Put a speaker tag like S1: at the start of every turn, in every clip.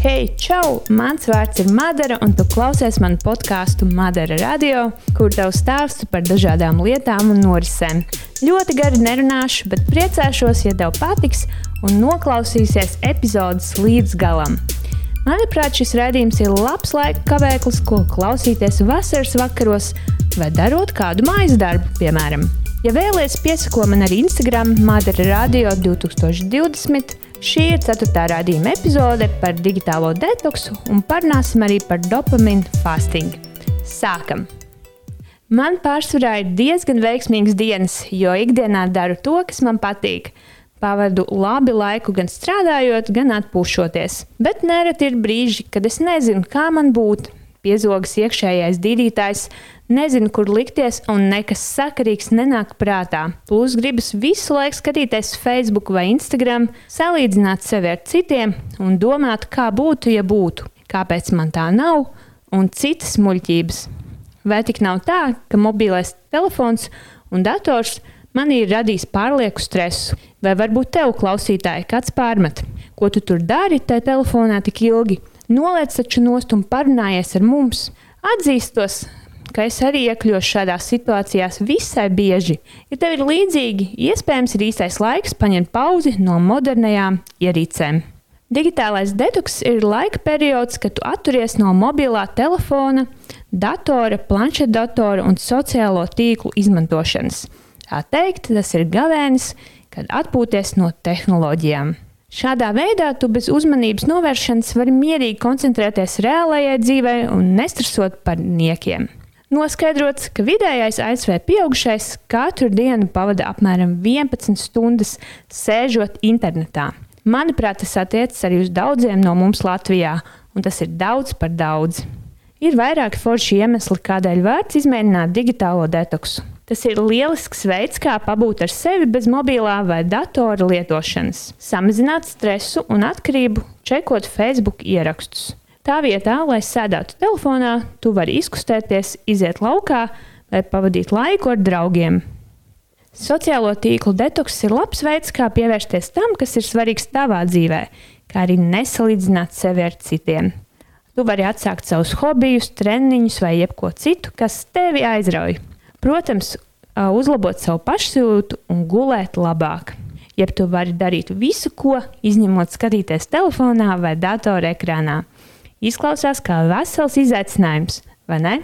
S1: Hei, čau! Mans vārds ir Madara, un tu klausies manu podkāstu Madara Radio, kur tev stāstu par dažādām lietām un norisēm. Ļoti gari nerunāšu, bet priecāšos, ja tev patiks un noklausīsies epizodes līdz galam. Manuprāt, šis raidījums ir labs laika kavēklis, ko klausīties vasaras vakaros vai darot kādu mājas darbu, piemēram. Ja vēlaties, piesako man arī Instagram, Madara Radio 2020. Šī ir ceturtā rādījuma epizode par digitālo detoksu un parunāsim arī par dopamīnu fasting. Sākam! Man pārsvarā ir diezgan veiksmīgas dienas, jo ikdienā daru to, kas man patīk. Pavadu labi laiku gan strādājot, gan atpūšoties. Bet nereti ir brīži, kad es nezinu, kā man būt. Piezogas iekšējais dīdītājs, nezinu, kur likties, un nekas sakarīgs nenāk prātā. Plus gribas visu laiku skatīties Facebook vai Instagram, salīdzināt sevi ar citiem un domāt, kā būtu, ja būtu, kāpēc man tā nav, un citas muļķības. Vai tik nav tā, ka mobilais telefons un dators man ir radījis pārlieku stresu, vai varbūt tev, klausītāji, kāds pārmet, ko tu tur dari tajā telefonā tik ilgi? Noliec taču nost un parunājies ar mums. Atzīstos, ka es arī iekļūstu šādās situācijās visai bieži. Ja tev ir līdzīgi, iespējams, ir īstais laiks paņemt pauzi no modernajām ierīcēm. Digitālais detoks ir laika periods, kad tu atturies no mobilā telefona, datora, planšetdatora un sociālo tīklu izmantošanas. Tā teikt, tas ir gavēnis, kad atpūties no tehnoloģijām. Šādā veidā tu bez uzmanības novēršanas vari mierīgi koncentrēties reālajai dzīvei un nestresot par niekiem. Noskaidrots, ka vidējais ASV pieaugušais katru dienu pavada apmēram 11 stundas sēžot internetā. Manuprāt, tas attiecas arī uz daudziem no mums Latvijā, un tas ir daudz par daudz. Ir vairāki forši iemesli, kādēļ vērts izmēģināt digitālo detoksu. Tas ir lielisks veids, kā pabūt ar sevi bez mobilā vai datora lietošanas, samazināt stresu un atkarību, čekot Facebook ierakstus. Tā vietā, lai sēdētu telefonā, tu vari izkustēties, iziet laukā vai pavadīt laiku ar draugiem. Sociālo tīklu detoks ir labs veids, kā pievērsties tam, kas ir svarīgs tavā dzīvē, kā arī nesalīdzināt sevi ar citiem. Tu vari atsākt savus hobijus, treniņus vai jebko citu, kas tevi aizrauj. Protams, uzlabot savu pašsajūtu un gulēt labāk. Jeb tu vari darīt visu, ko izņemot skatīties telefonā vai datorā ekrānā. Izklausās kā vesels izaicinājums, vai ne?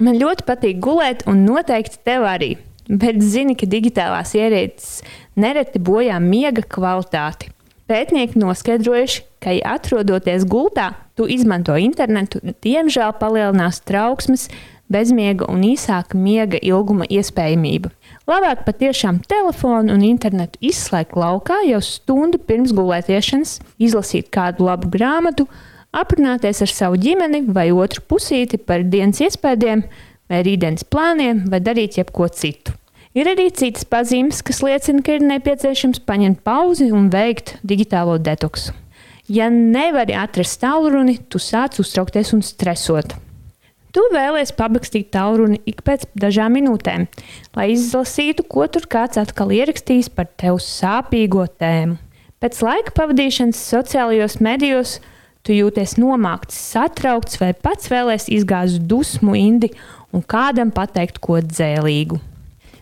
S1: Man ļoti patīk gulēt, un noteikti tev arī. Bet zini, ka digitālās ierīces nereti bojā miega kvalitāti. Pētnieki noskaidrojuši, ka, ja atrodoties gultā, tu izmanto internetu, diemžēl palielinās trauksmes, bezmiega un īsāka miega ilguma iespējamība. Labāk patiešām telefonu un internetu izslēgt laukā jau stundu pirms gulētiešanas, izlasīt kādu labu grāmatu, aprunāties ar savu ģimeni vai otru pusīti par dienas iespējām, vai rītdienas plāniem, vai darīt jebko citu. Ir arī citas pazīmes, kas liecina, ka ir nepieciešams paņemt pauzi un veikt digitālo detoksu. Ja nevari atrast tālruni, tu sāc uztraukties un stresot. Tu vēlies pabakstīt tauruni ik pēc dažām minūtēm, lai izlasītu, ko tur kāds atkal ierakstījis par tev sāpīgo tēmu. Pēc laika pavadīšanas sociālajos medijos tu jūties nomākts, satraukts vai pats vēlēs izgāzt dusmu indi un kādam pateikt ko dzēlīgu.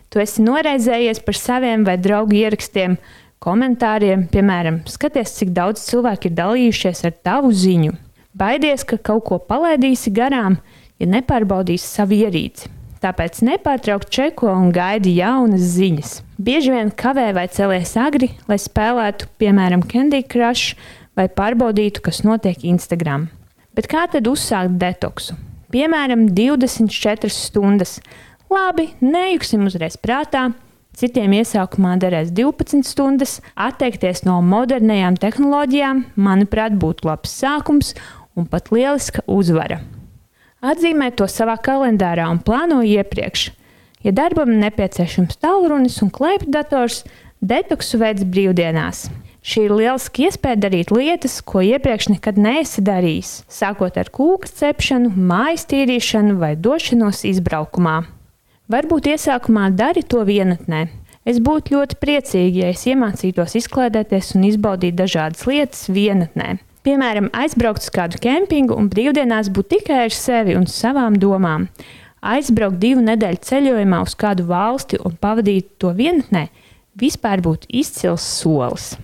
S1: Tu esi noraizējies par saviem vai draugu ierakstiem, komentāriem, piemēram, skaties, cik daudz cilvēku ir dalījušies ar tavu ziņu. Baidies, ka kaut ko palaidīsi garām, ja nepārbaudīs savu ierīci. Tāpēc nepārtraukt čeko un gaidi jaunas ziņas. Bieži vien kavē vai celies agri, lai spēlētu, piemēram, Candy Crush vai pārbaudītu, kas notiek Instagram. Bet kā tad uzsākt detoksu? Piemēram, 24 stundas. Labi, nejuksim uzreiz prātā. Citiem iesākumā derēs 12 stundas. Atteikties no modernajām tehnoloģijām, manuprāt, būtu labs sākums un pat lieliska uzvara. Atzīmē to savā kalendārā un plāno iepriekš. Ja darbam nepieciešams tālrunis un klēpjdators, detoksu veids brīvdienās. Šī ir lieliska iespēja darīt lietas, ko iepriekš nekad neesi darījis, sākot ar kūkas cepšanu, mājas tīrīšanu vai došanos izbraukumā. Varbūt iesākumā dari to vienatnē. Es būtu ļoti priecīga, ja es iemācītos izklaidēties un izbaudīt dažādas lietas vienatnē. Piemēram, aizbraukt uz kādu kempingu un brīvdienās būt tikai ar sevi un savām domām. Aizbraukt divu nedēļu ceļojumā uz kādu valsti un pavadīt to vienatnē, vispār būtu izcils solis.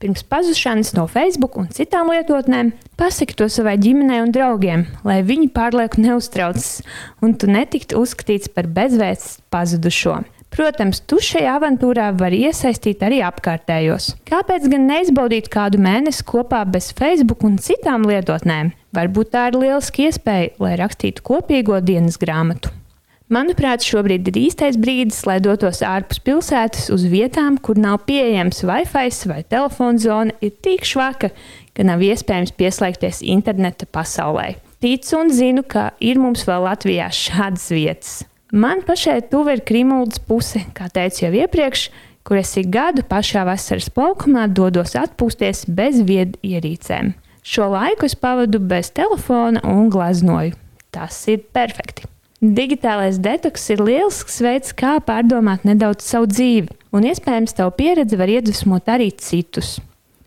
S1: Pirms pazušanas no Facebook un citām lietotnēm, pasaki to savai ģimenei un draugiem, lai viņi pārlieku neuztraucas un tu netiktu uzskatīts par bezvēsts pazudušo. Protams, tu šajā avantūrā vari iesaistīt arī apkārtējos. Kāpēc gan neizbaudīt kādu mēnesi kopā bez Facebook un citām lietotnēm? Varbūt tā ir lieliska iespēja, lai rakstītu kopīgo dienas grāmatu. Manuprāt, šobrīd ir īstais brīdis, lai dotos ārpus pilsētas uz vietām, kur nav pieejams Wi-Fi vai telefona zona, ir tik švaka, ka nav iespējams pieslēgties interneta pasaulē. Ticu un zinu, ka ir mums vēl Latvijā šādas vietas. Man pašai tuva ir Krimuldas puse, kā teicu jau iepriekš, kur es ik gadu pašā vasaras plaukumā dodos atpūsties bez viedu ierīcēm. Šo laiku es pavadu bez telefona un glaznoju. Tas ir perfekti. Digitālais detoks ir lielisks veids, kā pārdomāt nedaudz savu dzīvi, un iespējams, tavu pieredzi var iedvesmot arī citus.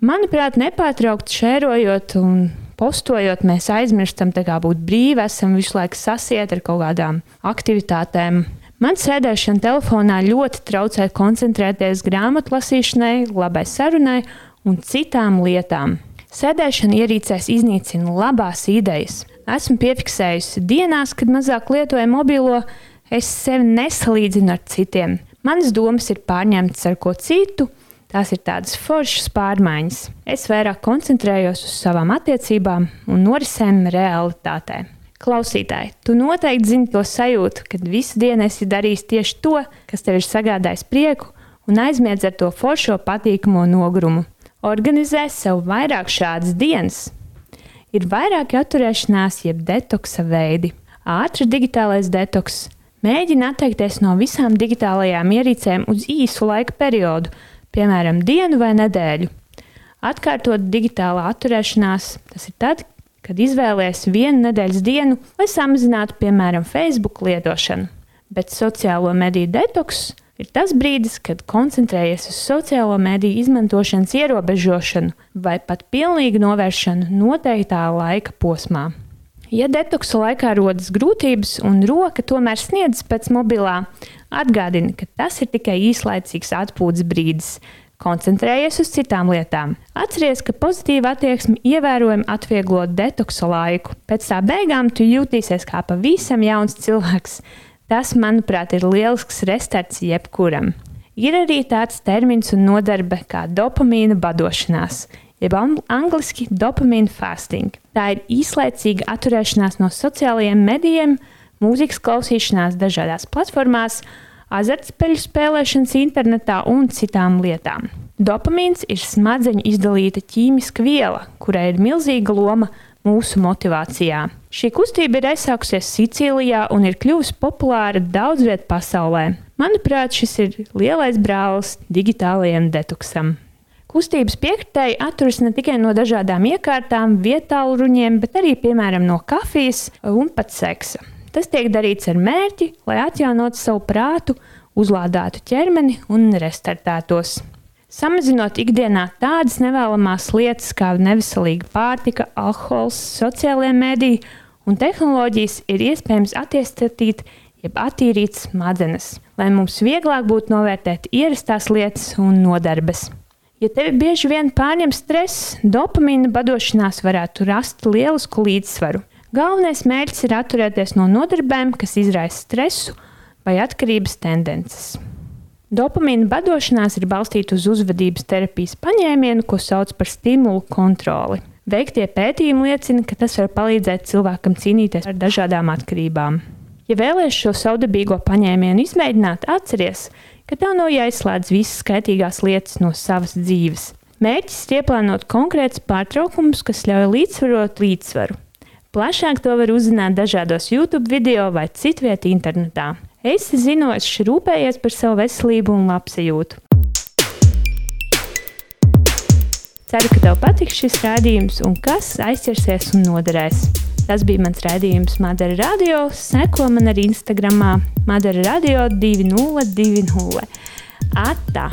S1: Manuprāt, nepārtraukti šērojot un postojot, mēs aizmirstam būt brīvi, esam visu laiku sasieti ar kaut kādām aktivitātēm. Man sēdēšana telefonā ļoti traucē koncentrēties grāmatlasīšanai, labai sarunai un citām lietām. Sēdēšana ierīcēs iznīcina labās idejas. Esmu piefiksējusi dienās, kad mazāk lietoju mobilo, es sevi nesalīdzinu ar citiem. Manas domas ir pārņemtas ar ko citu, Tās ir tādas foršas pārmaiņas. Es vairāk koncentrējos uz savām attiecībām un norisēm realitātē. Klausītāji, tu noteikti zini to sajūtu, kad visu dienu esi darījis tieši to, kas tev ir sagādājis prieku, un aizmiedz ar to foršo patīkamo nogrumu. Organizē sev vairāk šādas dienas. Ir vairāki atturēšanās, jeb detoksa veidi. Ātrs digitālais detoks. Mēģina atteikties no visām digitālajām ierīcēm uz īsu laika periodu, piemēram, dienu vai nedēļu. Atkārtot digitālā atturēšanās, tas ir tad, kad izvēlēsies vienu nedēļas dienu, lai samazinātu, piemēram, Facebook lietošanu. Bet sociālo mediju detoks ir tas brīdis, kad koncentrējies uz sociālo mediju izmantošanas ierobežošanu vai pat pilnīgu novēršanu noteiktā laika posmā. Ja detoksa laikā rodas grūtības un roka tomēr sniedz pēc mobilā, atgādini, ka tas ir tikai īslaicīgs atpūtas brīdis. Koncentrējies uz citām lietām. Atceries, ka pozitīva attieksme ievērojami atvieglo detoksa laiku. Pēc tā beigām tu jutīsies kā pavisam jauns cilvēks. Tas, manuprāt, ir lielisks restarts jebkuram. Ir arī tāds termins un nodarbe kā dopamīna badošanās, jeb angļuiski dopamīna fasting. Tā ir īslaicīga atturēšanās no sociālajiem medijiem, mūzikas klausīšanās dažādās platformās, azartspēļu spēlēšanas internetā un citām lietām. Dopamīns ir smadzeņu izdalīta ķīmiska viela, kurai ir milzīga loma mūsu motivācijā. Šī kustība ir aizsākusies Sicīlijā un ir kļuvusi populāra daudz vietā pasaulē. Manuprāt, šis ir lielais brālis digitālajiem detoksam. Kustības piekritēji atturas ne tikai no dažādām iekārtām, vietālu ruņiem, bet arī, piemēram, no kafijas un pat seksa. Tas tiek darīts ar mērķi, lai atjaunotu savu prātu, uzlādētu ķermeni un restartētos. Samazinot ikdienā tādas nevēlamās lietas kā neveselīga pārtika, alkohols, sociālajie mediji un tehnoloģijas, ir iespējams attīstīt jeb attīrīt smadzenes, lai mums vieglāk būtu novērtēt ierastās lietas un nodarbes. Ja tevi bieži vien pārņem stress, dopamīna badošanās varētu rast lielisku līdzsvaru. Galvenais mērķis ir atturēties no nodarbēm, kas izraisa stresu vai atkarības tendences. Dopamīna badošanās ir balstīta uz uzvedības terapijas paņēmienu, ko sauc par stimulu kontroli. Veiktie pētījumi liecina, ka tas var palīdzēt cilvēkam cīnīties ar dažādām atkarībām. Ja vēlaties šo saudabīgo paņēmienu izmēģināt, atcerieties, ka tev nav jāizslēdz visas skaitīgās lietas no savas dzīves. Mērķis ir ieplānot konkrētus pārtraukumus, kas ļauj līdzsvarot līdzsvaru. Plašāk to var uzzināt dažādos YouTube video vai citvietā internetā. Es zinošs, rūpējies par savu veselību un labsajūtu. Ceru, ka tev patiks šis rādījums un kas aizķersies un noderēs. Tas bija mans rādījums Madara Radio. Seko man arī Instagram Madara Radio 2020. Atā!